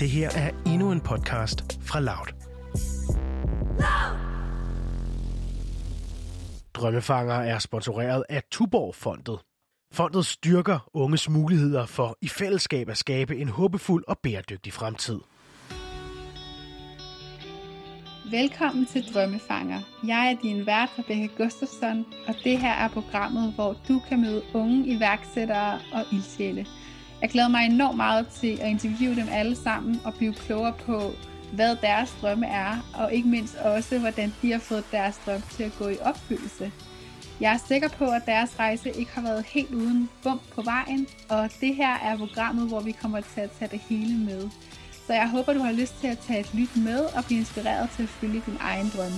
Det her er endnu en podcast fra Loud. Drømmefanger er sponsoreret af Tuborg-fondet. Fondet styrker unges muligheder for i fællesskab at skabe en håbefuld og bæredygtig fremtid. Velkommen til Drømmefanger. Jeg er din vært, Rebecca Gustafsson, og det her er programmet, hvor du kan møde unge iværksættere og ildsjæle. Jeg glæder mig enormt meget til at interviewe dem alle sammen og blive klogere på, hvad deres drømme er, og ikke mindst også, hvordan de har fået deres drøm til at gå i opfyldelse. Jeg er sikker på, at deres rejse ikke har været helt uden bump på vejen, og det her er programmet, hvor vi kommer til at tage det hele med. Så jeg håber, du har lyst til at tage et lyt med og blive inspireret til at følge din egen drømme.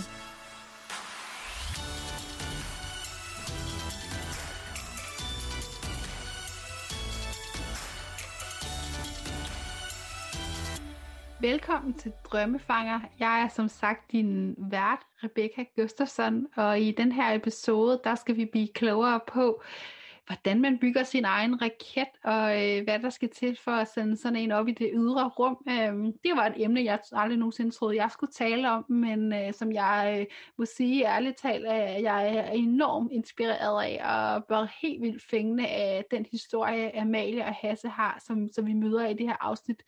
Velkommen til Drømmefanger. Jeg er som sagt din vært, Rebecca Gustafsson, og i den her episode, der skal vi blive klogere på, hvordan man bygger sin egen raket, og øh, hvad der skal til for at sende sådan en op i det ydre rum. Øh, det var et emne, jeg aldrig nogensinde troede, jeg skulle tale om, men øh, som jeg øh, må sige ærligt talt, at jeg er enormt inspireret af, og bare helt vildt fængende af den historie, Amalie og Hasse har, som, som vi møder i det her afsnit.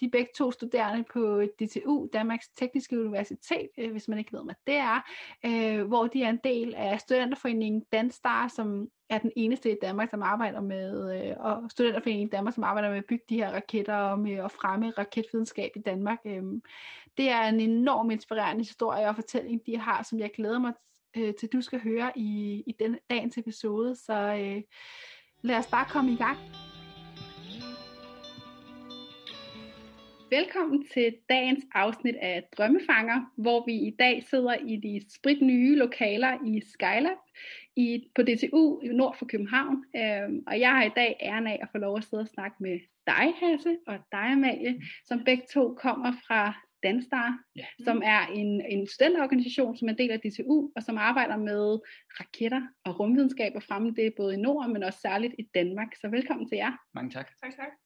De er begge to studerende på DTU, Danmarks Tekniske Universitet, øh, hvis man ikke ved, hvad det er, øh, hvor de er en del af studenterforeningen Danstar, som er den eneste i Danmark, som arbejder med, øh, og Studenterforeningen i Danmark, som arbejder med at bygge de her raketter og med at fremme raketvidenskab i Danmark. Øh, det er en enorm inspirerende historie og fortælling, de har, som jeg glæder mig øh, til, du skal høre i, i den dagens episode. Så øh, lad os bare komme i gang. Velkommen til dagens afsnit af Drømmefanger, hvor vi i dag sidder i de sprit nye lokaler i Skylab i, på DTU nord for København. Øhm, og jeg har i dag æren af at få lov at sidde og snakke med dig, Hasse, og dig, Amalie, som begge to kommer fra Danstar, ja. som er en, en studenterorganisation, som er en del af DTU, og som arbejder med raketter og rumvidenskab og fremme det både i Norden, men også særligt i Danmark. Så velkommen til jer. Mange tak. Tak, tak.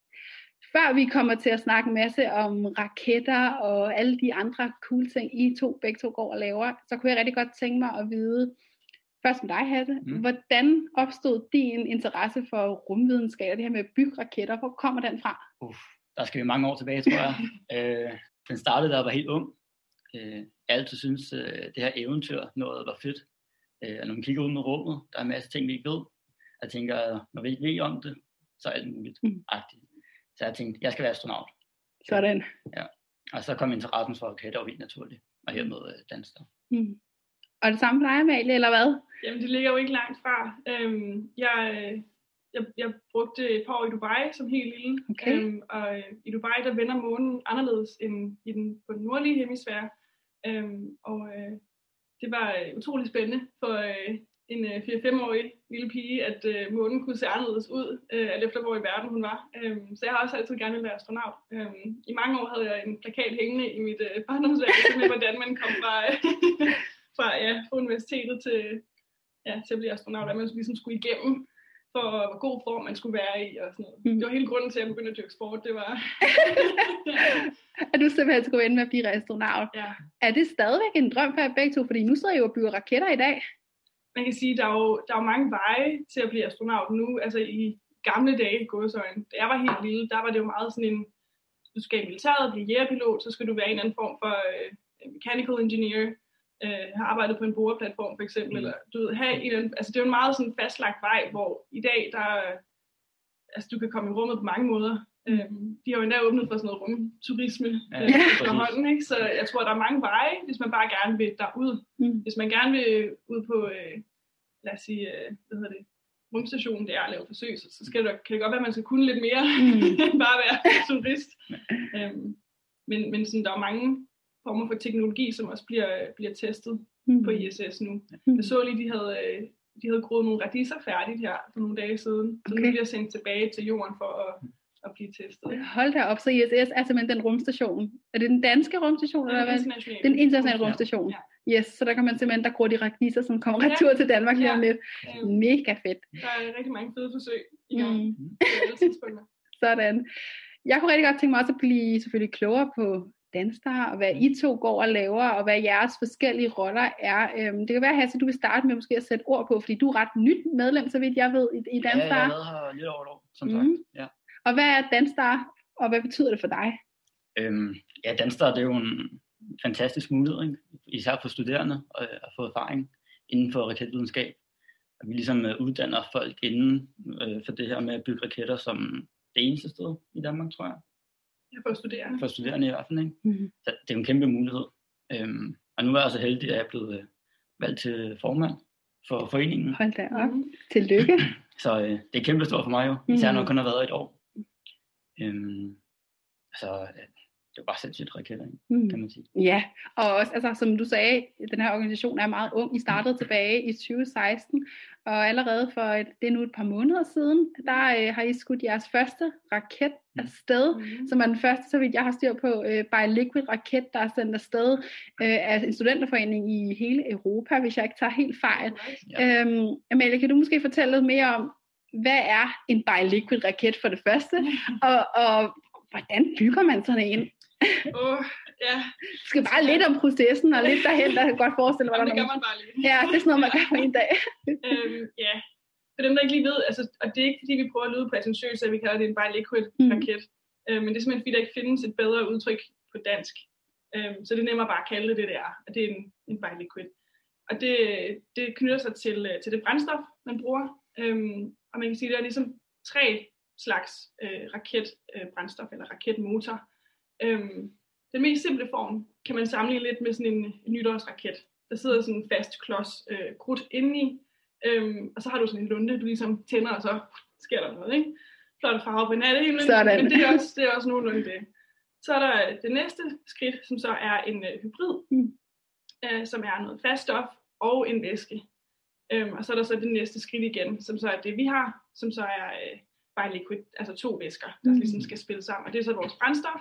Før vi kommer til at snakke en masse om raketter og alle de andre cool ting, I to begge to går og laver, så kunne jeg rigtig godt tænke mig at vide, først med dig, Hasse, mm. hvordan opstod din interesse for rumvidenskab og det her med at bygge raketter? Hvor kommer den fra? Uff, der skal vi mange år tilbage, tror jeg. øh, den startede, da jeg var helt ung. Øh, jeg altid synes, øh, det her eventyr noget var fedt. Øh, når man kigger ud med rummet, der er en masse ting, vi ikke ved. Jeg tænker, når vi ikke ved om det, så er det muligt. Mm. Så jeg tænkte, jeg skal være astronaut. Sådan. Ja. Og så kom interessen for raketter helt naturligt, og hermed øh, danser. Mm. Og det samme for dig, Amalie, eller hvad? Jamen, det ligger jo ikke langt fra. Øhm, jeg, jeg, jeg brugte et par år i Dubai som helt lille. Okay. Øhm, og øh, i Dubai, der vender månen anderledes end i den, på den nordlige hemisfære. Øhm, og øh, det var øh, utrolig spændende for øh, en øh, 4-5-årig lille pige, at øh, månen kunne se anderledes ud, øh, alt efter hvor i verden hun var. Øhm, så jeg har også altid gerne ville være astronaut. Øhm, I mange år havde jeg en plakat hængende i mit øh, barndomsværelse med, hvordan man kom fra... fra, ja, fra universitetet til, ja, til at blive astronaut, at man ligesom skulle igennem for hvor god form man skulle være i og sådan noget. Mm. Det var hele grunden til, at jeg begyndte at dyrke sport, det var... at du simpelthen skulle ende med at blive astronaut. Ja. Er det stadigvæk en drøm for jer begge to? Fordi nu sidder I jo og bygger raketter i dag. Man kan sige, der er jo, der er jo mange veje til at blive astronaut nu. Altså i gamle dage, gåsøjne, da jeg var helt lille, der var det jo meget sådan en, du skal i militæret, blive jægerpilot, så skal du være en anden form for uh, mechanical engineer, øh, har arbejdet på en boreplatform for eksempel, mm. eller du ved, have en, altså det er jo en meget sådan fastlagt vej, hvor i dag, der altså du kan komme i rummet på mange måder. Mm. Øhm, de har jo endda åbnet for sådan noget rumturisme ja, øh, efterhånden, ikke? så jeg tror, der er mange veje, hvis man bare gerne vil derud. Mm. Hvis man gerne vil ud på, øh, lad os sige, øh, hvad hedder det, rumstationen der og lave forsøg, så, så skal det, kan det godt være, at man skal kunne lidt mere, mm. end bare være turist. øhm, men, men sådan, der er mange former for teknologi, som også bliver, bliver testet mm. på ISS nu. Mm. Jeg så lige, de havde, øh, de havde groet nogle radiser færdigt her for nogle dage siden, så okay. nu bliver sendt tilbage til jorden for at, at blive testet. Hold da op, så ISS er simpelthen den rumstation. Er det den danske rumstation? Den eller internationale. Den internationale rumstation. Ja. Yes, så der kan man simpelthen, der gror de radiser, som kommer ja. retur til Danmark lige om lidt. Ja. Mega fedt. Der er rigtig mange fede forsøg i gang. Mm. Sådan. jeg kunne rigtig godt tænke mig også at blive selvfølgelig klogere på Danstar, og hvad I to går og laver, og hvad jeres forskellige roller er. Øhm, det kan være, Hasse, du vil starte med måske at sætte ord på, fordi du er ret nyt medlem, så vidt jeg ved, i, i Danstar. Ja, jeg har været her lidt over et år, som Mhm. sagt. Ja. Og hvad er Danstar, og hvad betyder det for dig? Øhm, ja, Danstar det er jo en fantastisk mulighed, ikke? især for studerende øh, at få erfaring inden for raketvidenskab. At vi ligesom øh, uddanner folk inden øh, for det her med at bygge raketter som det eneste sted i Danmark, tror jeg. Jeg får studerende. For studerende i hvert fald. Ikke? Mm. Så det er en kæmpe mulighed. Øhm, og nu er jeg så heldig, at jeg er blevet øh, valgt til formand for foreningen. Hold da op. Mhm. Tillykke. Så øh, det er kæmpe stort for mig jo, især når Mhm. jeg kun har været et år. Øhm, så øh, det er bare sindssygt raketter, ikke? Mm. kan man sige. Ja, og også, altså, som du sagde, den her organisation er meget ung. I startede tilbage i 2016, og allerede for et, det er nu et par måneder siden, der øh, har I skudt jeres første raket afsted, Mhm. som er den første, så vidt jeg har styr på, øh, by Liquid raket, der er sendt afsted øh, af en studenterforening i hele Europa, hvis jeg ikke tager helt fejl. Ja. Øhm, Amalie, kan du måske fortælle lidt mere om, hvad er en by Liquid raket for det første, og, og hvordan bygger man sådan en? Åh, ja, Det skal bare lidt om processen, og lidt derhen, der kan godt forestille mig, Jamen, det gør man bare lige. Ja, det er sådan noget, man gør på en dag. øhm, ja, for dem, der ikke lige ved, altså, og det er ikke fordi, vi prøver at lyde præsentøse, at vi kalder det en bare liquid Mm. raket, øhm, men det er simpelthen fordi, der ikke findes et bedre udtryk på dansk. Øhm, så det er nemmere bare at kalde det det, det er, at det er en, en bare liquid. Og det, det knytter sig til, øh, til det brændstof, man bruger, øhm, og man kan sige, at der er ligesom tre slags øh, raketbrændstof, eller raketmotor. Øhm, den mest simple form kan man sammenligne lidt med sådan en, en nytårsraket. Der sidder sådan en fast klods øh, krudt indeni, øhm, og så har du sådan en lunde, du ligesom tænder, og så sker der noget, ikke? Flot farve på nattehimlen, Sådan. men det er, også, det er også nogenlunde det. Så er der det næste skridt, som så er en øh, hybrid, Mm. øh, som er noget fast stof og en væske. Øhm, og så er der så det næste skridt igen, som så er det, vi har, som så er øh, by liquid, altså to væsker, der Mm. ligesom skal spille sammen. Og det er så vores brændstof,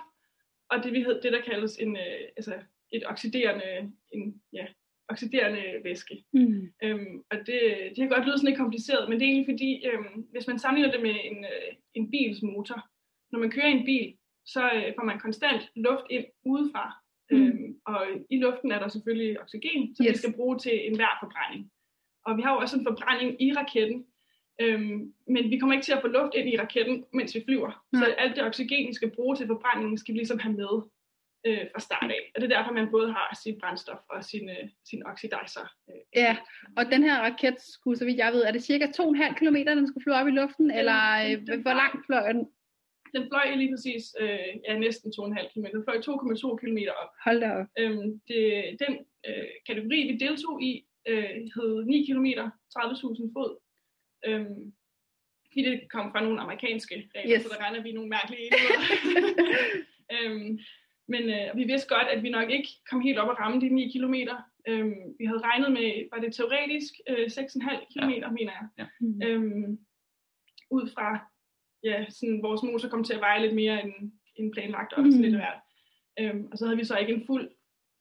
og det, vi hed, det der kaldes en, øh, altså et oxiderende, en, ja, oxiderende væske. Mm. Øhm, og det, det kan godt lyde sådan lidt kompliceret, men det er egentlig fordi, øhm, hvis man sammenligner det med en, øh, en bils motor, når man kører en bil, så øh, får man konstant luft ind udefra. Mm. Øhm, og i luften er der selvfølgelig oxygen, som. Yes. vi skal bruge til enhver forbrænding. Og vi har jo også en forbrænding i raketten, øhm, men vi kommer ikke til at få luft ind i raketten, mens vi flyver. Nej. Så alt det oxygen, vi skal bruge til forbrændingen, skal vi ligesom have med øh, fra start af. Og det er derfor, man både har sit brændstof og sin, øh, sin oxidizer. Øh, Ja, og den her raket skulle, så vidt jeg ved, er det cirka 2,5 km, den skulle flyve op i luften, Den- eller den- øh, den hvor langt fløj den? Den fløj lige præcis øh, ja, næsten 2,5 km. Den fløj 2,2 km op. Hold da op. Øhm, det, den øh, kategori, vi deltog i, øh, hed 9 km, 30.000 fod. Øhm, fordi det kom fra nogle amerikanske regler, Yes. så der regner vi nogle mærkelige øhm, men øh, vi vidste godt, at vi nok ikke kom helt op og ramme de 9 km. Øhm, vi havde regnet med, var det teoretisk, øh, 6,5 km, ja. mener jeg. Mm. Øhm, ud fra, ja, sådan, vores motor kom til at veje lidt mere end, end planlagt, og Mm. sådan lidt hvert. Øhm, og så havde vi så ikke en fuld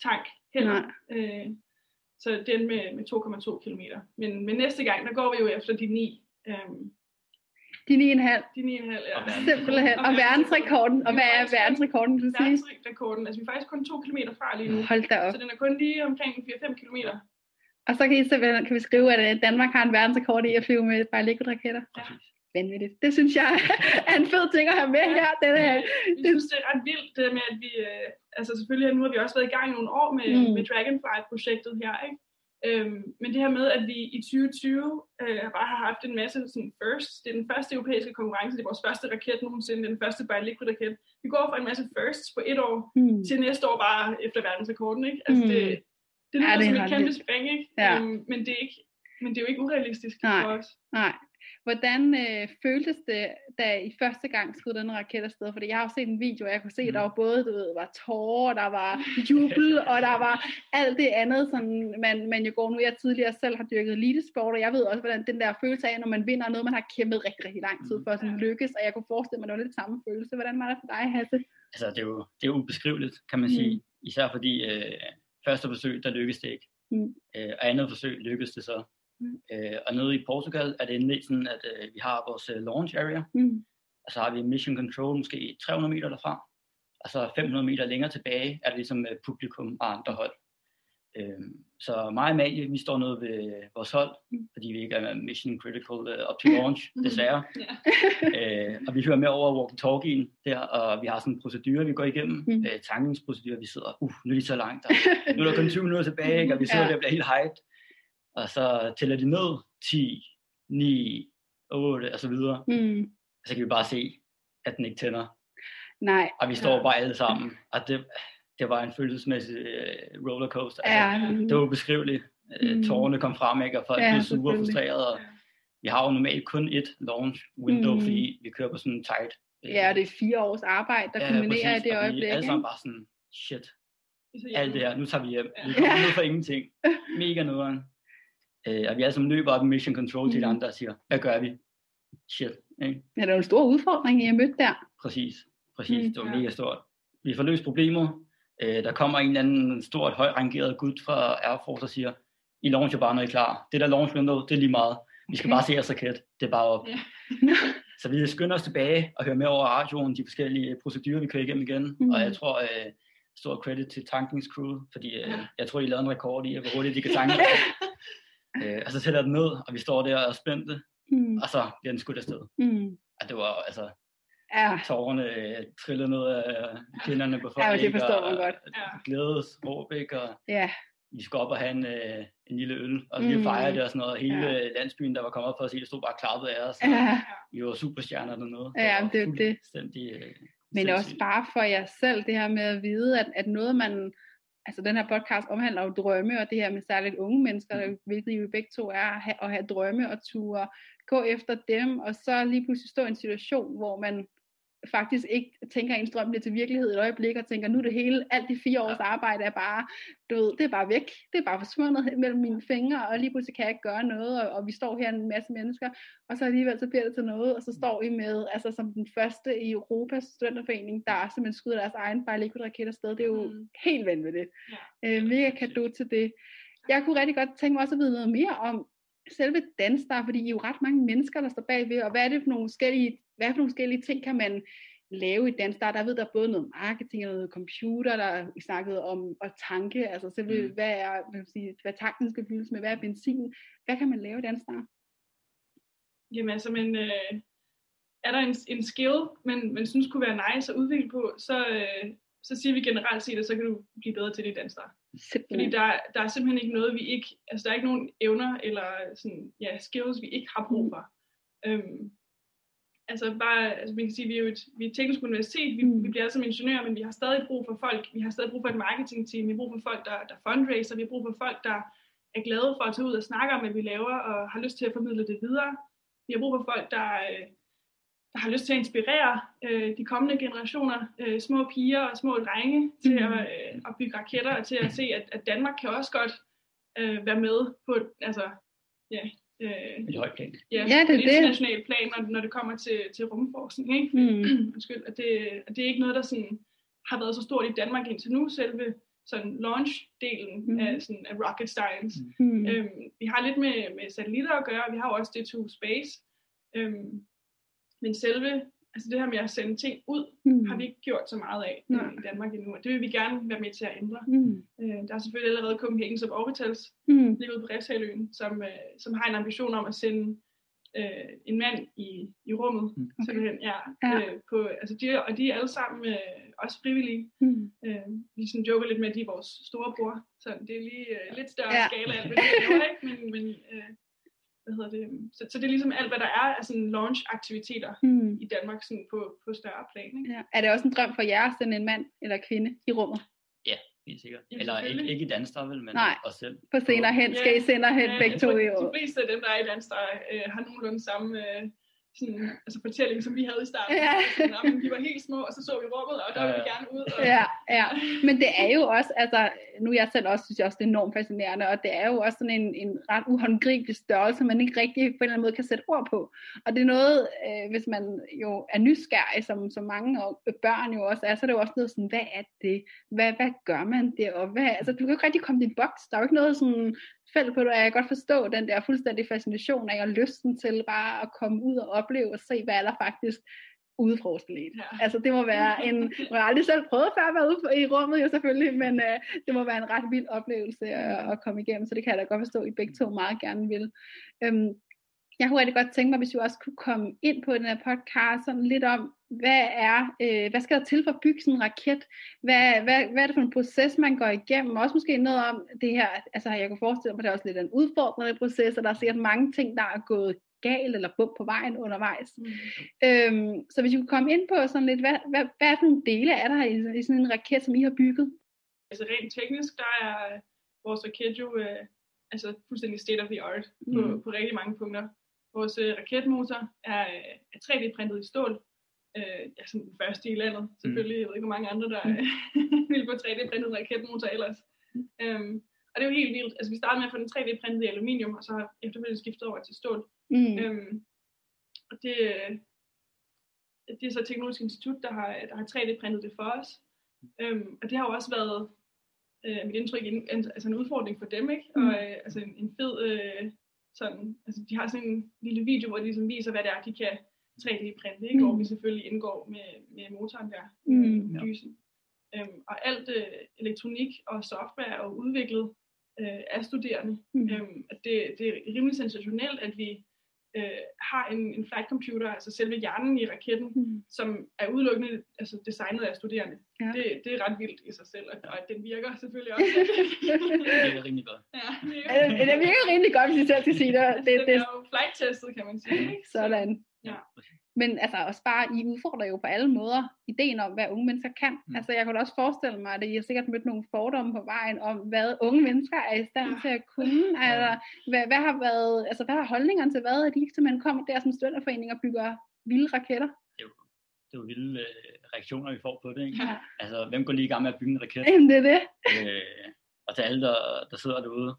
tank heller. Øh, så det endte med, med 2,2 km. Men, men næste gang, der går vi jo efter de 9. Øhm, De 9,5. de 9,5, ja. Og Simpelthen. Og verdensrekorden. Og hvad er verdensrekorden, du siger? Verdensrekorden. Altså, vi er faktisk kun 2 km fra lige nu. Hold da op. Så den er kun lige omkring 4-5 km. Og så kan I simpelthen kan vi skrive, at øh, Danmark har en verdensrekord i at flyve med bare raketter. Ja. Vanvittigt. Det synes jeg er en fed ting at have med her. Den er, Vi synes, det er ret vildt, det der med, at vi, øh, altså selvfølgelig nu har vi også været i gang i nogle år med, Mm. mm. med Dragonfly-projektet her, ikke? Øhm, men det her med, at vi i 2020 øh, bare har haft en masse sådan firsts, det er den første europæiske konkurrence, det er vores første raket nogensinde, det er den første by liquid raket. Vi går fra en masse firsts på et år, hmm. til næste år bare efter verdensrekorden, ikke? Altså Mm. det, det lyder Ja, ja, det er som et kæmpe spring, ikke? Ja. Øhm, men, det er ikke, men det er jo ikke urealistisk Nej. for os. Nej. Hvordan øh, føltes det, da I første gang skød den raket afsted? Fordi jeg har jo set en video, og jeg kunne se, Mm. der var både, du ved, var tårer, der var jubel, og der var alt det andet, som man, man jo går nu. Jeg tidligere selv har dyrket elitesport, og jeg ved også, hvordan den der følelse af, når man vinder noget, man har kæmpet rigtig, rigtig lang tid for at sådan lykkes, og jeg kunne forestille mig, det var lidt samme følelse. Hvordan var det for dig, Hasse? altså, det er jo, det er ubeskriveligt, kan man Mm. sige. Især fordi øh, første forsøg, der lykkedes det ikke. Mm. Øh, og andet forsøg lykkedes det så. Mm. Øh, og nede i Portugal er det endelig sådan, at øh, vi har vores øh, launch area, Mm. og så har vi Mission Control måske 300 meter derfra, og så 500 meter længere tilbage er det ligesom øh, publikum og andre hold. Øhm, så mig og Amalie, vi står nede ved vores hold, Mm. fordi vi ikke er mission critical uh, up to launch, desværre. Ja. øh, og vi hører med over walkie-talkien der, og vi har sådan en procedure, vi går igennem, Mm. mm. øh, tankingsprocedure, vi sidder, uh, nu er de så langt, og nu er der kun 20 minutter tilbage, ikke? og vi sidder Ja. der og bliver helt hyped, og så tæller de ned, 10, 9, 8, og så videre, Mm. og så kan vi bare se, at den ikke tænder, Nej. og vi står Ja. bare alle sammen, og det, det var en følelsesmæssig øh, rollercoaster, altså, Ja. det var ubeskriveligt, Mm. mm. tårerne kom frem, ikke? og folk Ja, blev sure og selvfølgelig. frustrerede, og Ja. vi har jo normalt kun et launch window, Mm. fordi vi kører på sådan en tight. øh, Ja, og det er fire års arbejde, der kulminerer i præcis, det og vi øjeblik. er alle sammen bare sådan, shit, alt det her, nu tager vi hjem. Vi Ja. kommer Ja. ned for ingenting. Mega nederen. Øh, og vi alle sammen løber op i mission control til de Mm. andre og siger, hvad gør vi? Shit, ikke? Ja, det er en stor udfordring, I har mødt der. Præcis, præcis. Mm. Det var Ja. mega stort. Vi får løst problemer. Øh, der kommer en eller anden stort, højt rangeret gut fra Air Force og siger, I launcher bare, når I er klar. Det der launch window, det er lige meget. Vi skal Okay. bare se jeres raket. Det er bare op. Ja. Så vi skynder os tilbage og hører med over radioen de forskellige procedurer, vi kører igennem igen. Mm. Mm. Og jeg tror, øh, stor credit til tankningscrew, fordi øh, Ja. jeg tror, I lavede en rekord i, hvor hurtigt de kan tanke. øh, og så tæller den ned, og vi står der og er spændte, Mm. og så bliver den skudt afsted. Mm. Og det var altså, Ja, tårerne øh, trillede ned af kinderne på folk. Ja, det forstår og, man godt. Ja. Glædesråb, ikke? Og ja. vi skulle op og have en, øh, en lille øl, og Mm. vi fejrede det og sådan noget. og Hele Ja. landsbyen, der var kommet op for at se, det stod bare klappet af os. ja. Vi var superstjerner dernede. Ja, var men det jo det. fuldstændig, øh, Men også sindssygt. bare for jer selv, det her med at vide, at, at noget man, altså den her podcast omhandler jo drømme, og det her med særligt unge mennesker, Mm. hvilket jo begge to er, at have, at have drømme og ture, gå efter dem, og så lige pludselig stå i en situation, hvor man faktisk ikke tænker, ens drøm bliver til virkelighed et øjeblik, og tænker, nu det hele, alt de fire års arbejde er bare, du ved, det er bare væk, det er bare forsvundet mellem mine fingre, og lige pludselig kan jeg ikke gøre noget, og, og vi står her en masse mennesker, og så alligevel så bliver det til noget, og så står I med, altså som den første i Europas studenterforening, der simpelthen skyder deres egen bare liquid raket afsted, det er jo Mm. helt vanvittigt. Ja. Øh, mega kado til det. Jeg kunne rigtig godt tænke mig også at vide noget mere om selve Danstar, fordi I er jo ret mange mennesker, der står bagved, og hvad er det for nogle forskellige, hvad for nogle forskellige ting, kan man lave i Danstar? Der ved der er både noget marketing og noget computer, der er snakket om at tanke, altså selve, mm. Hvad er, hvad, sige, hvad tanken skal fyldes med, hvad er benzin, hvad kan man lave i Danstar? Jamen altså, men øh, er der en, en skill, man, man synes kunne være nice at udvikle på, så, øh, så siger vi generelt set, at så kan du blive bedre til det i Danstar. Fordi Simpelthen. der, der er simpelthen ikke noget, vi ikke, altså der er ikke nogen evner eller sådan, ja, skills, vi ikke har brug for. Øhm, altså bare, altså man kan sige, vi er jo et, vi er et teknisk universitet, vi, Mm. vi bliver alle sammen ingeniører, men vi har stadig brug for folk, vi har stadig brug for et marketingteam, vi har brug for folk, der, der fundraiser, vi har brug for folk, der er glade for at tage ud og snakke om, hvad vi laver, og har lyst til at formidle det videre. Vi har brug for folk, der, øh, der har lyst til at inspirere øh, de kommende generationer, øh, små piger og små drenge, til Mm. at, øh, at bygge raketter, og til at se, at, at Danmark kan også godt øh, være med på, altså, ja, øh, Et højt plan. ja, Ja, det er internationalt plan, når, når det kommer til, til rumforskning. Ikke? Mm. Undskyld, at det, at det er ikke noget, der sådan, har været så stort i Danmark indtil nu, selve sådan launch-delen Mhm. af, sådan, af rocket science. Mm. Øhm, vi har lidt med, med satellitter at gøre, vi har jo også det to space. Øhm, men selve, altså det her med at sende ting ud, Mm. har vi ikke gjort så meget af Nej. i Danmark endnu, og det vil vi gerne være med til at ændre. Mm. Øh, der er selvfølgelig allerede Copenhagen Suborbitals, Mm. lige ude på Refshaløen, som, øh, som har en ambition om at sende øh, en mand i, i rummet, Mm. okay. simpelthen, ja, Ja. Øh, på, altså de, og de er alle sammen øh, også frivillige. Mm. Øh, vi sådan joker lidt med, at de er vores store bror, så det er lige øh, lidt større Ja. skala, end det laver, ikke? Men, men øh, hvad hedder det? Så, så det er ligesom alt, hvad der er af sådan launch-aktiviteter Mm. i Danmark sådan på, på større plan, ikke? Ja. Er det også en drøm for jer at sende en mand eller kvinde i rummet? Helt sikkert. Jamen, Eller ikke, ikke i Danstar, vel, men Nej. os selv. På senere hen, skal I senere hen Ja, begge to i De år? fleste af dem, der er i dans, der øh, har nogenlunde samme øh, sådan, altså fortælling, som vi havde i starten. Ja. Sådan, "Nå, men vi var helt små, og så så vi rummet, og der ville vi Ja, ja. gerne ud. Og, Ja, ja. Men det er jo også, altså, nu jeg selv også, synes jeg også, det er enormt fascinerende, og det er jo også sådan en, en ret uhåndgribelig størrelse, man ikke rigtig på en eller anden måde kan sætte ord på. Og det er noget, øh, hvis man jo er nysgerrig, som, som mange og børn jo også er, så er det jo også noget sådan, hvad er det? Hvad, hvad gør man det? Og hvad, altså, du kan jo ikke rigtig komme i din boks. Der er jo ikke noget sådan fælles på det, og jeg kan godt forstå den der fuldstændig fascination af, og lysten til bare at komme ud og opleve og se, hvad er der faktisk udforske Ja. Altså det må være en, jeg har aldrig selv prøvet før at være ude i rummet jo selvfølgelig, men uh, det må være en ret vild oplevelse at, at komme igennem, så det kan jeg da godt forstå, at I begge to meget gerne vil. Um, jeg kunne rigtig godt tænke mig, hvis vi også kunne komme ind på den her podcast, sådan lidt om, hvad er, øh, hvad skal der til for at bygge sådan en raket? Hvad, hvad, hvad er det for en proces, man går igennem? Og også måske noget om det her, altså jeg kunne forestille mig, at det er også lidt en udfordrende proces, og der er sikkert mange ting, der er gået galt eller bum på vejen undervejs. Mm. Øhm, så hvis vi kunne komme ind på sådan lidt, hvad, hvad, hvad er for nogle dele er der i, i sådan en raket, som I har bygget? Altså rent teknisk, der er vores raket jo øh, altså fuldstændig state of the art på, Mm. på rigtig mange punkter. Vores øh, raketmotor er, øh, er 3D-printet i stål. Øh, ja, som den første i landet, selvfølgelig. Jeg ved ikke, hvor mange andre, der Mm. øh, vil få 3D-printet raketmotor ellers. Øhm, og det er jo helt vildt. Altså, vi startede med at få den 3D-printet i aluminium, og så har efterfølgende skiftet over til stål. Mm. Øhm, og det, øh, det er så Teknologisk Institut, der har, der har 3D-printet det for os. Øhm, og det har jo også været øh, mit indtryk, en, en, altså en udfordring for dem, ikke? Og Mm. øh, altså en, en fed, øh, sådan, altså de har sådan en lille video, hvor de ligesom viser, hvad det er, de kan 3D-printe, ikke? Mm. Hvor vi selvfølgelig indgår med, med motoren der, Mm. øh, lysen. Øhm, og alt øh, elektronik og software er jo udviklet øh, af studerende. Mm. Øhm, det, det er rimelig sensationelt, at vi øh, har en, en flight computer, altså selve hjernen i raketten, Mm. som er udelukkende altså designet af studerende. Ja. Det, det er ret vildt i sig selv, og, og den virker selvfølgelig også. Det er rimelig godt. ja, det, Øh, det virker rimelig godt, hvis I selv skal sige det. det, det, det det er jo flight-testet, kan man sige. Ikke? sådan. Men altså også bare, I udfordrer jo på alle måder ideen om, hvad unge mennesker kan. Mm. Altså jeg kunne også forestille mig, at I har sikkert mødt nogle fordomme på vejen om, hvad unge mennesker er i stand Ja. til at kunne. Altså, hvad, hvad, har været, altså, hvad har holdningerne til været, at de simpelthen kommer der som studenterforening og bygger vilde raketter? Det er jo, det er jo vilde øh, reaktioner, vi får på det. Ikke? Ja. Altså, hvem går lige i gang med at bygge en raket? Jamen, det er det. øh, og til alle, der, der sidder derude,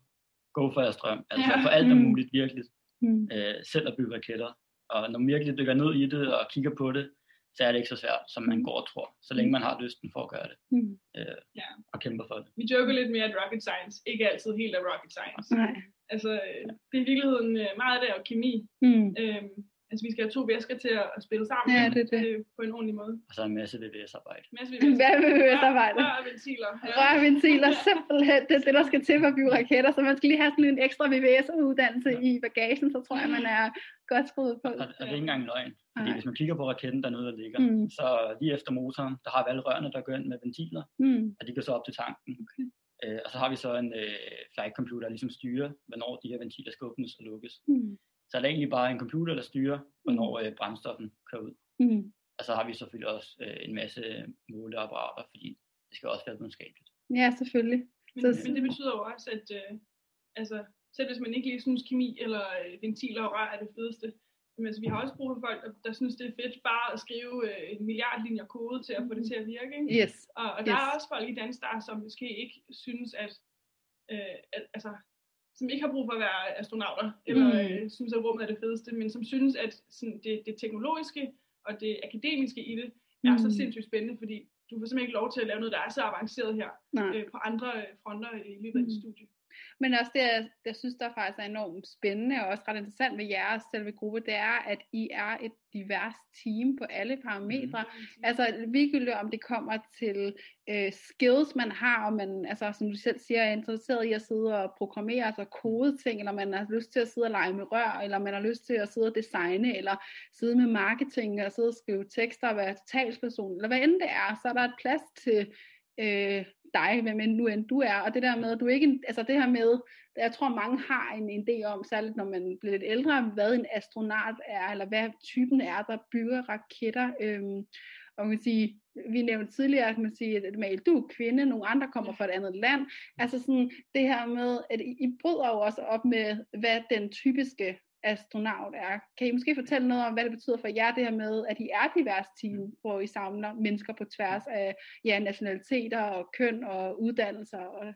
go for jeres drøm. Altså, Ja. for alt er Mm. muligt, virkelig. Mm. Øh, selv at bygge raketter. Og når man virkelig dykker ned i det og kigger på det, så er det ikke så svært, som man Mm. går og tror. Så længe man har lysten for at gøre det. Mm. Øh, Ja. Og kæmper for det. Vi joker lidt mere, at rocket science ikke altid helt er rocket science. Nej. Altså, øh, det er i virkeligheden øh, meget af det er jo kemi. Mm. Øhm, altså, vi skal have to væsker til at, at spille sammen Ja, det det. Øh, på en ordentlig måde. Og så er en masse VVS-arbejde. Masse Hvad vil vi arbejde? Rør og ventiler. Rørventiler, simpelthen, det er det, der skal til for at bygge raketter, så man skal lige have sådan en ekstra VVS-uddannelse i bagagen, så tror jeg, man er godt skruet på. Og, og det er ikke engang løgn. Fordi Nej. hvis man kigger på raketten dernede, der ligger, Mm. så lige efter motoren, der har vi alle rørene, der går ind med ventiler, Mm. og de går så op til tanken. Okay. Øh, og så har vi så en øh, flight computer, der ligesom styrer, hvornår de her ventiler skal åbnes og lukkes. Mm. Så er der egentlig bare en computer, der styrer, hvornår øh, brændstoffen kører ud. Mm. Og så har vi selvfølgelig også øh, en masse måleapparater, fordi det skal også være videnskabeligt. Ja, selvfølgelig. Men, Så- men det betyder jo også, at øh, altså, selv hvis man ikke lige synes kemi eller øh, ventiler og rør er det fedeste, men altså, vi har også brug for folk, der, der synes, det er fedt bare at skrive øh, en milliard linjer kode til at få det til at virke. Ikke? Yes. Og, og der Yes. er også folk i Danstar, som måske ikke synes, at, øh, at altså, som ikke har brug for at være astronauter, eller Mm. øh, synes, at rummet er det fedeste, men som synes, at sådan, det, det teknologiske og det akademiske i det er Mm. så sindssygt spændende, fordi du får simpelthen ikke lov til at lave noget, der er så avanceret her Nej. øh, på andre øh, fronter i løbet af et Mm. studie. Men også det, jeg, jeg synes, der faktisk er enormt spændende og også ret interessant ved jeres selve gruppe, det er, at I er et divers team på alle parametre. Mm. Altså ligegyldigt om det kommer til øh, skills, man har, og man, altså, som du selv siger, er interesseret i at sidde og programmere, altså kode ting, eller man har lyst til at sidde og lege med rør, eller man har lyst til at sidde og designe, eller sidde med marketing, og sidde og skrive tekster, og være talsperson, eller hvad end det er, så er der et plads til øh, dig, hvem end nu end du er, og det der med, at du ikke, en- altså det her med, jeg tror mange har en idé om, særligt når man bliver lidt ældre, hvad en astronaut er, eller hvad typen er, der bygger raketter, øhm, og man kan sige, vi nævnte tidligere, at man siger, at Mal, du er kvinde, nogle andre kommer fra et andet land. Altså sådan det her med, at I, I bryder jo også op med, hvad den typiske astronaut er. Kan I måske fortælle noget om, hvad det betyder for jer, det her med, at I er divers team, hvor I samler mennesker på tværs af ja, nationaliteter og køn og uddannelser? Og...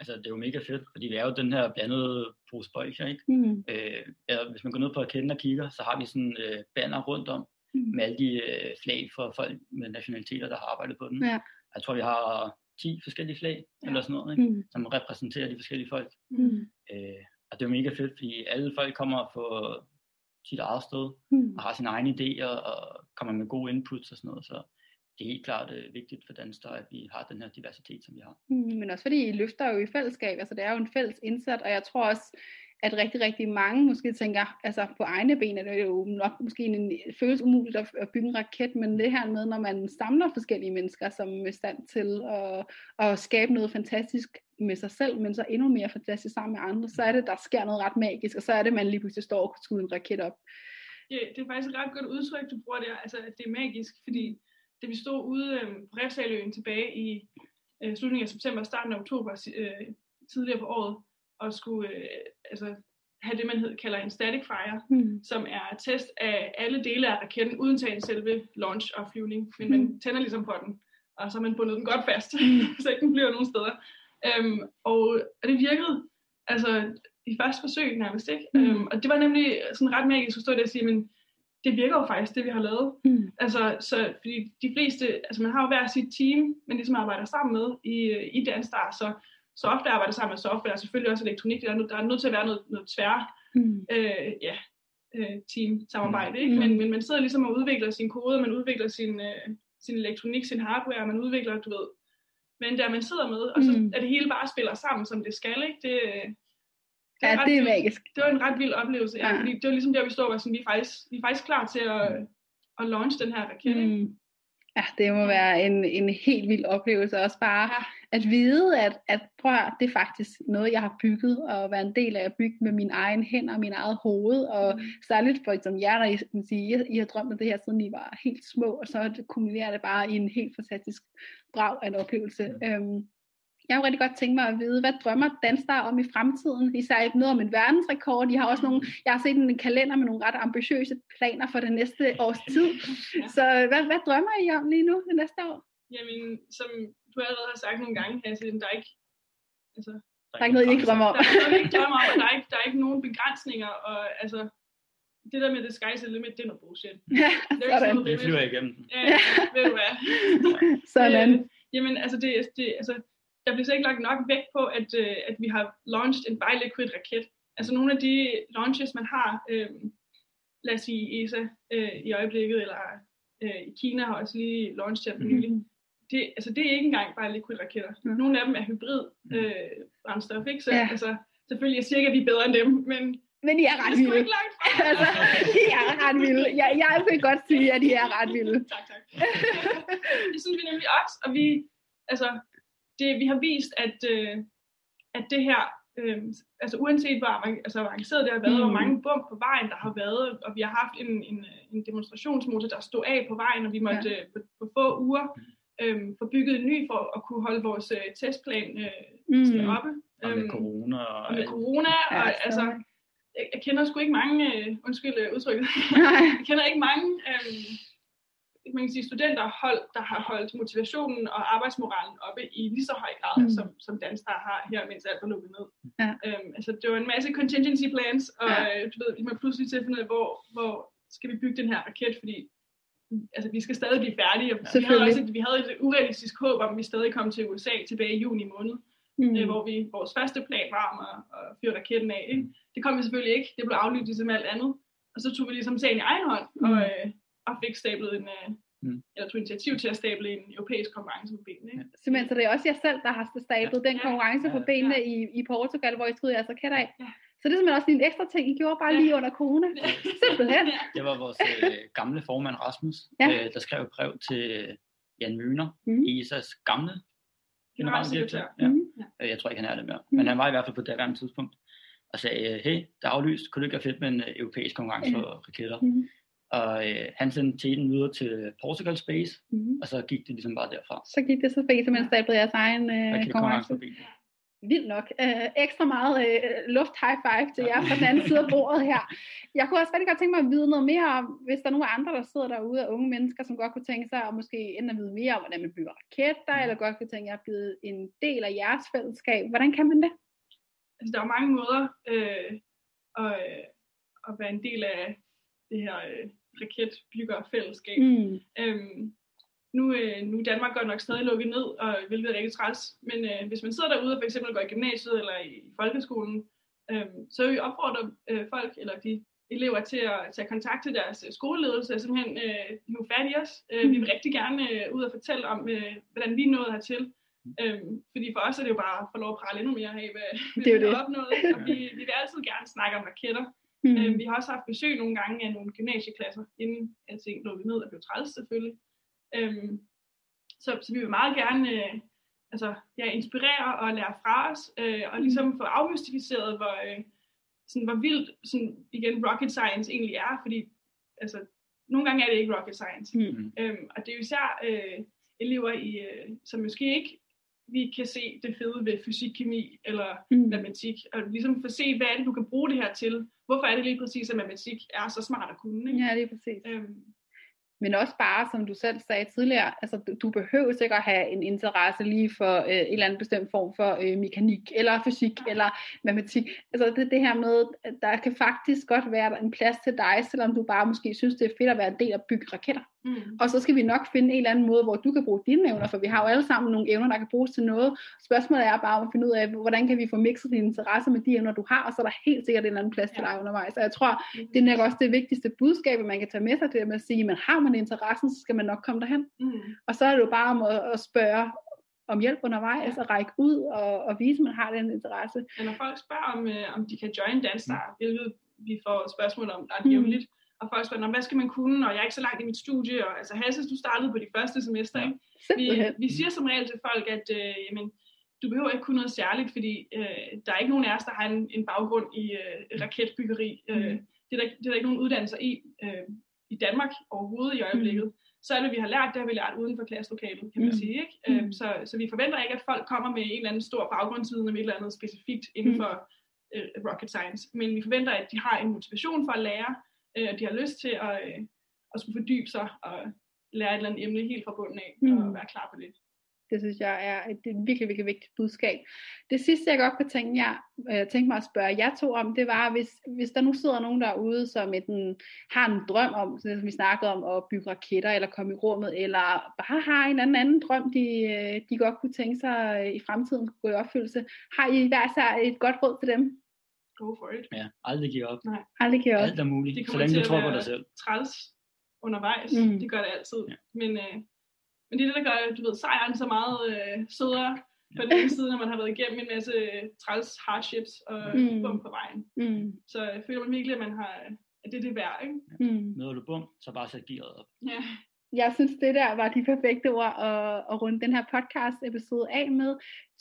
Altså, det er jo mega fedt, fordi vi er jo den her blandede pose bolcher, ikke? Mm. Øh, eller hvis man går ned på raketten og kigger, så har vi sådan øh, banner rundt om, Mm. med alle de øh, flag for folk med nationaliteter, der har arbejdet på den. Ja. Jeg tror, vi har 10 forskellige flag, Ja. eller sådan noget, ikke? Mm. som repræsenterer de forskellige folk. Mm. Øh, og det er mega fedt, fordi alle folk kommer for sit eget sted, Mm. og har sine egne idéer, og kommer med gode inputs og sådan noget, så det er helt klart øh, vigtigt for Danstar, at vi har den her diversitet, som vi har. Mm, men også fordi I løfter jo i fællesskab, altså det er jo en fælles indsat, og jeg tror også, at rigtig, rigtig mange måske tænker, altså på egne ben er det jo nok måske en, en føles umuligt at, at bygge en raket, men det her med, når man samler forskellige mennesker, som er i stand til at, at skabe noget fantastisk med sig selv, men så endnu mere fantastisk sammen med andre, så er det, der sker noget ret magisk, og så er det, man lige pludselig står og kan skyde en raket op. Ja, det er faktisk et ret godt udtryk, du bruger der, altså at det er magisk, fordi da vi stod ude øh, på Refsaløen tilbage i øh, slutningen af september, starten af oktober øh, tidligere på året, og skulle øh, altså, have det, man hed, kalder en static fire, Mm. som er test af alle dele af raketten, uden tagen selve launch og flyvning, men man tænder ligesom på den, og så har man bundet den godt fast, så ikke den bliver nogen steder. Øhm, og, og det virkede, altså i første forsøg nærmest, ikke? Mm. Øhm, og det var nemlig sådan ret magisk at stå der og sige, men det virker jo faktisk, det vi har lavet. Mm. Altså, så fordi de fleste, altså man har jo hver sit team, man ligesom arbejder sammen med i, i Danstar, så så ofte arbejder sammen med software, og selvfølgelig også elektronik, der er, der er nødt til at være noget, noget tvær Mm. øh, ja, øh, team samarbejde, ikke? Mm. Men, men man sidder ligesom og udvikler sin kode, man udvikler sin, øh, sin elektronik, sin hardware, man udvikler, du ved, men der man sidder med, og så Mm. er det hele bare spiller sammen, som det skal, ikke? Det, øh, det Ja, ret det er magisk. Det var en ret vild oplevelse, ja, Ja. fordi det var ligesom der, vi stod og var sådan, vi er faktisk, vi er faktisk klar til at, at launch den her raket? Mm. Ja, det må være en, en helt vild oplevelse også bare Ja. At vide, at, at prøv at, det er faktisk noget, jeg har bygget, og være en del af at bygge med mine egne hænder og min eget hoved, og Mm. særligt for eksempel jer, der I, man sige, I, I har drømt om det her, siden I var helt små, og så kumulerer det bare i en helt fantastisk brag af en oplevelse. Mm. Øhm, jeg kunne rigtig godt tænke mig at vide, hvad drømmer Danstar om i fremtiden? Især noget om en verdensrekord. I har også nogle, jeg har set en kalender med nogle ret ambitiøse planer for det næste års tid. Ja. Så hvad, hvad drømmer I om lige nu det næste år? Jamen, som du allerede har sagt nogle gange, Hasse, der er ikke, altså, Der er ikke noget, I ikke drømmer om. Der er noget, ikke drømmer om, og der er ikke, der er ikke nogen begrænsninger, og altså, det der med the sky's the limit, det er noget bullshit. Ja, Det er sådan. Det flyver igennem. Ja, ved du hvad? Sådan. Øh, jamen, altså, det, det, altså, der bliver så ikke lagt nok vægt på, at, øh, at vi har launched en bi-liquid raket. Altså nogle af de launches, man har, øh, lad os sige ESA øh, i øjeblikket, eller øh, i Kina har også lige launchet her for nylig. Det, altså, det er ikke engang bare liquid raketter. Mm. Nogle af dem er hybrid øh, brændstof, ikke? Så Ja. altså, selvfølgelig er cirka, vi er bedre end dem, men Men I er ret vilde. ikke langt fra. altså, I er ret vilde. Jeg, jeg vil godt sige, at I er ret vilde. tak, tak. det synes vi nemlig også, og vi, altså, det, vi har vist, at, øh, at det her, øh, altså uanset hvor altså, avanceret det har været, Mm. mm. hvor mange bump på vejen der har været, og vi har haft en, en, en demonstrationsmotor, der stod af på vejen, og vi måtte ja. øh, på, på få uger øh, få bygget en ny for at kunne holde vores øh, testplan øh, sådan Mm. oppe. Og med Øhm, corona og, og med corona, og Ja, altså, så- jeg, jeg kender sgu ikke mange, øh, undskyld øh, udtrykket, Nej. jeg kender ikke mange øh, man kan sige, studenterhold, der har holdt motivationen og arbejdsmoralen oppe i lige så høj grad, Mm. som, som Danstar har her, mens alt er lukket ned. Ja. Øhm, altså, det var en masse contingency plans, og Ja. ja. du ved, vi må pludselig til at finde ud af, hvor, hvor skal vi bygge den her raket, fordi altså, vi skal stadig blive færdige. Vi, havde også et, vi havde et urealistisk håb om, at vi stadig kom til USA tilbage i juni måned, mm. øh, Mm. hvor vi, vores første plan var om at, at fyre raketten af. Ikke? Det kom vi selvfølgelig ikke. Det blev aflyst ligesom alt andet. Og så tog vi ligesom sagen i egen hånd, og, Mm. øh, og fik stablet en, øh, Mm. eller tog initiativ til at stable en europæisk konkurrence på benene. Ikke? Simpelthen, så det er også jer selv, der har stablet den Ja. konkurrence på Ja. benene i, i Portugal, hvor I skød jeres raket af. Ja. Så det er simpelthen også lige en ekstra ting, I gjorde bare lige under corona. Simpelthen. Det var vores øh, gamle formand Rasmus, Ja. øh, der skrev et brev til Jan Møner, Mm. mm. ISAs gamle Generalsekretær. Ja. Mm. Øh, Jeg tror ikke, han er det mere. Mm. Men han var i hvert fald på det daværende tidspunkt. Og sagde, øh, hey, der er aflyst. Kunne det ikke være fedt med en øh, europæisk konkurrence Ja. for raketter? Mm. Og øh, han sendte teten videre til Portugal Space, Mm. og så gik det ligesom bare derfra. Så gik det så fik I simpelthen stablet jeres egen øh, konkurrence. Vildt nok. Øh, ekstra meget øh, luft high five til jer fra den anden side af bordet her. Jeg kunne også rigtig godt tænke mig at vide noget mere om, hvis der er nogle andre, der sidder derude af unge mennesker, som godt kunne tænke sig at måske enten at vide mere om, hvordan man bygger raketter, eller godt kunne tænke at blive en del af jeres fællesskab. Hvordan kan man det? Altså, der er jo mange måder øh, at, øh, at være en del af det her øh, raketbyggerfællesskab. Mm. Øhm, nu, øh, nu er Danmark godt nok stadig lukket ned, og hvilket er rigtig træls. Men øh, hvis man sidder derude og for eksempel går i gymnasiet eller i folkeskolen, øh, så vil vi opfordre øh, folk, eller de elever til at, til at kontakte deres øh, skoleledelse og simpelthen øh, hive fat i os. Øh, vi vil rigtig gerne øh, ud og fortælle om, øh, hvordan vi nået hertil. Øh, fordi for os er det jo bare at få lov at prale endnu mere af, hvad, hvad Det er vi har opnået. Og vi, vi vil altid gerne snakke om raketter. Mm. Øh, vi har også haft besøg nogle gange af nogle gymnasieklasser, inden alting lå vi ned og blev træls selvfølgelig. Øh, så, så vi vil meget gerne øh, altså, ja, inspirere og lære fra os, øh, og ligesom få afmystificeret, hvor, øh, sådan, hvor vildt sådan, igen rocket science egentlig er, fordi altså, nogle gange er det ikke rocket science. Mm. Øhm, og det er jo især øh, elever, i, øh, som måske ikke vi kan se det fede ved fysik, kemi eller Mm. matematik, og ligesom få se, hvad er det, du kan bruge det her til. Hvorfor er det lige præcis, at matematik er så smart at kunne? Ikke? Ja, det er præcis. Øhm, men også bare, som du selv sagde tidligere, altså du, behøver sikkert at have en interesse lige for øh, en eller anden bestemt form for øh, mekanik, eller fysik, eller matematik. Altså det, det her med, at der kan faktisk godt være en plads til dig, selvom du bare måske synes, det er fedt at være en del af at bygge raketter mm, Og så skal vi nok finde en eller anden måde, hvor du kan bruge dine evner, for vi har jo alle sammen nogle evner, der kan bruges til noget. Spørgsmålet er bare at finde ud af, hvordan kan vi få mixet dine interesser med de evner, du har, og så er der helt sikkert en eller anden plads til Ja. dig undervejs. Og jeg tror, det er nok også det vigtigste budskab, man kan tage med sig til at sige, men har man interessen, så skal man nok komme derhen. mm, Og så er det jo bare om at, at spørge om hjælp undervejs, og række ud og, og vise, at man har den interesse. Men når folk spørger, om, øh, om de kan join Danstar, hvilket vi får spørgsmål om ret Mm. Og folk spørger, "Nå, hvad skal man kunne, og jeg er ikke så langt i mit studie, og altså Hasse, du startede på de første semester, Ja. ikke? Vi, Simpelthen. vi siger som regel til folk, at øh, jamen, du behøver ikke kunne noget særligt, fordi øh, der er ikke nogen af os, der har en, en baggrund i øh, raketbyggeri. Øh, Mm. det, er der, det er der ikke nogen uddannelser i øh, i Danmark overhovedet i øjeblikket. Så er det, vi har lært, det har vi lært uden for klasselokalet, kan man Mm. sige. Ikke? Mm. Øh, så, så vi forventer ikke, at folk kommer med en eller anden stor baggrundsviden om et eller andet specifikt inden Mm. for øh, rocket science. Men vi forventer, at de har en motivation for at lære, øh, de har lyst til at, øh, at skulle fordybe sig og lære et eller andet emne helt fra bunden af, Mm. og være klar på det. Det synes jeg er et, et virkelig, virkelig vigtigt budskab. Det sidste, jeg godt kunne tænke, jeg, øh, tænke mig at spørge jer to om, det var, hvis, hvis der nu sidder nogen derude, som enten har en drøm om, som vi snakkede om, at bygge raketter, eller komme i rummet, eller bare har en anden, anden drøm, de, øh, de godt kunne tænke sig øh, i fremtiden kunne gå i opfyldelse. Har I hver især et godt råd til dem? Go for it. Ja, aldrig give op. Aldrig kan jeg også. Alt er muligt, Det så længe du tror på dig selv. Træls undervejs, Mm. det gør det altid. Ja. Men, øh, men det er det, der gør, du ved, sejren så meget øh, sødere på den ene side, når man har været igennem en masse træls hardships og Mm. bum på vejen. Mm, Så jeg føler man virkelig, at man har, at det er det værd, ikke? mm. Møder du bum, så bare sæt gearet op. Ja. Jeg synes, det der var de perfekte ord at, at runde den her podcast episode af med.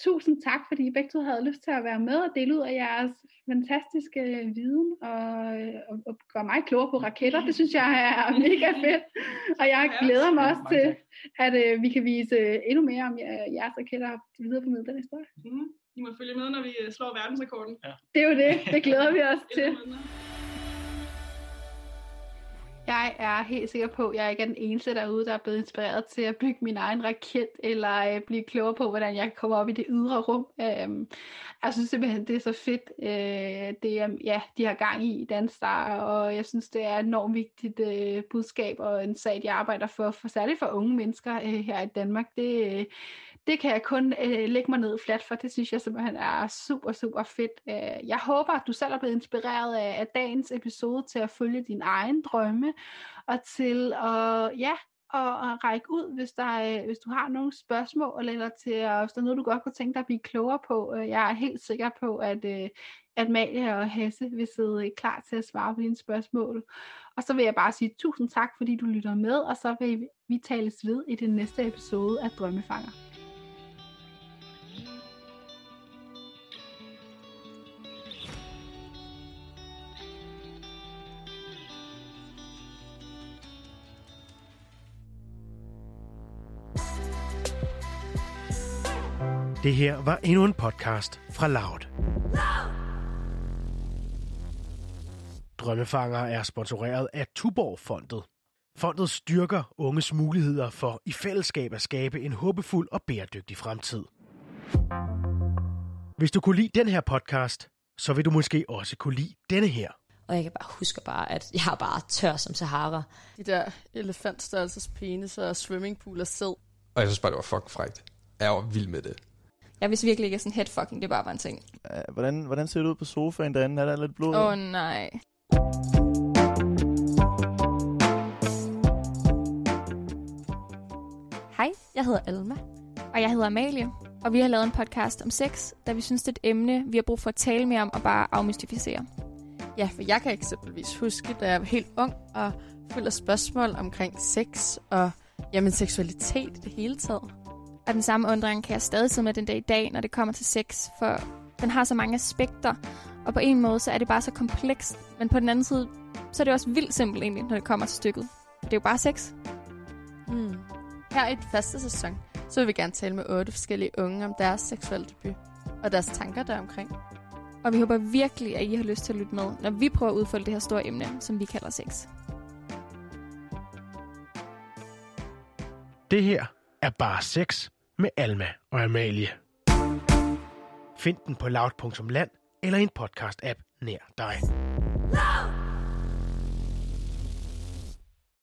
Tusind tak, fordi I begge to havde lyst til at være med og dele ud af jeres fantastiske viden og, og, og gøre mig klogere på raketter. Det synes jeg er mega fedt. Og jeg glæder mig Ja, også til, at uh, vi kan vise endnu mere om jer- jeres raketter og videreformidle den historie. Mm. I må følge med, når vi øh, slår verdensrekorden. Det er jo det. Det glæder vi os til. Jeg er helt sikker på, at jeg ikke er den eneste derude, der er blevet inspireret til at bygge min egen raket, eller øh, blive klogere på, hvordan jeg kan komme op i det ydre rum. Øh, jeg synes simpelthen, det er så fedt, øh, det er, ja, de har gang i i Danstar, og jeg synes, det er et enormt vigtigt øh, budskab, og en sag, de arbejder for, for særligt for unge mennesker øh, her i Danmark. Det, øh, det kan jeg kun øh, lægge mig ned fladt for. Det synes jeg simpelthen er super, super fedt. Øh, jeg håber, at du selv er blevet inspireret af, af dagens episode til at følge din egen drømme, og til at, ja, og, at række ud, hvis, der, øh, hvis du har nogle spørgsmål, eller til, at, hvis der er noget, du godt kunne tænke dig at blive klogere på. Øh, Jeg er helt sikker på, at, øh, at Malia og Hasse vil sidde klar til at svare på dine spørgsmål. Og så vil jeg bare sige tusind tak, fordi du lytter med, og så vil vi tales ved i den næste episode af Drømmefanger. Det her var endnu en podcast fra Loud. Drømmefanger er sponsoreret af Tuborg-fondet. Fondet styrker unges muligheder for i fællesskab at skabe en håbefuld og bæredygtig fremtid. Hvis du kunne lide den her podcast, så vil du måske også kunne lide denne her. Og jeg kan bare huske bare, at jeg er bare tør som Sahara. De der elefantstørrelses penis og swimmingpool og sæd. Og jeg synes bare, det var fucking frækt. Jeg var vild med det. Jeg vidste virkelig ikke, at sådan headfucking, det bare var en ting. Hvordan, hvordan ser det ud på sofaen derinde? Er der lidt blod? Åh, oh, nej. Hej, jeg hedder Alma. Og jeg hedder Amalie. Og vi har lavet en podcast om sex, da vi synes, det er et emne, vi har brug for at tale mere om og bare afmystificere. Ja, for jeg kan eksempelvis huske, da jeg var helt ung og fuld af spørgsmål omkring sex og jamen, seksualitet i det hele taget. Og den samme undring kan jeg stadig sidde med den dag i dag, når det kommer til sex, for den har så mange aspekter, og på en måde så er det bare så komplekst, men på den anden side, så er det også vildt simpelt egentlig, når det kommer til stykket. Det er jo bare sex. Mm. Her i den første sæson, så vil vi gerne tale med otte forskellige unge om deres seksuelle debut og deres tanker deromkring. Og vi håber virkelig, at I har lyst til at lytte med, når vi prøver at udfolde det her store emne, som vi kalder sex. Det her er bare sex med Alma og Amalie. Find den på loud.land eller en podcast-app nær dig. Loud!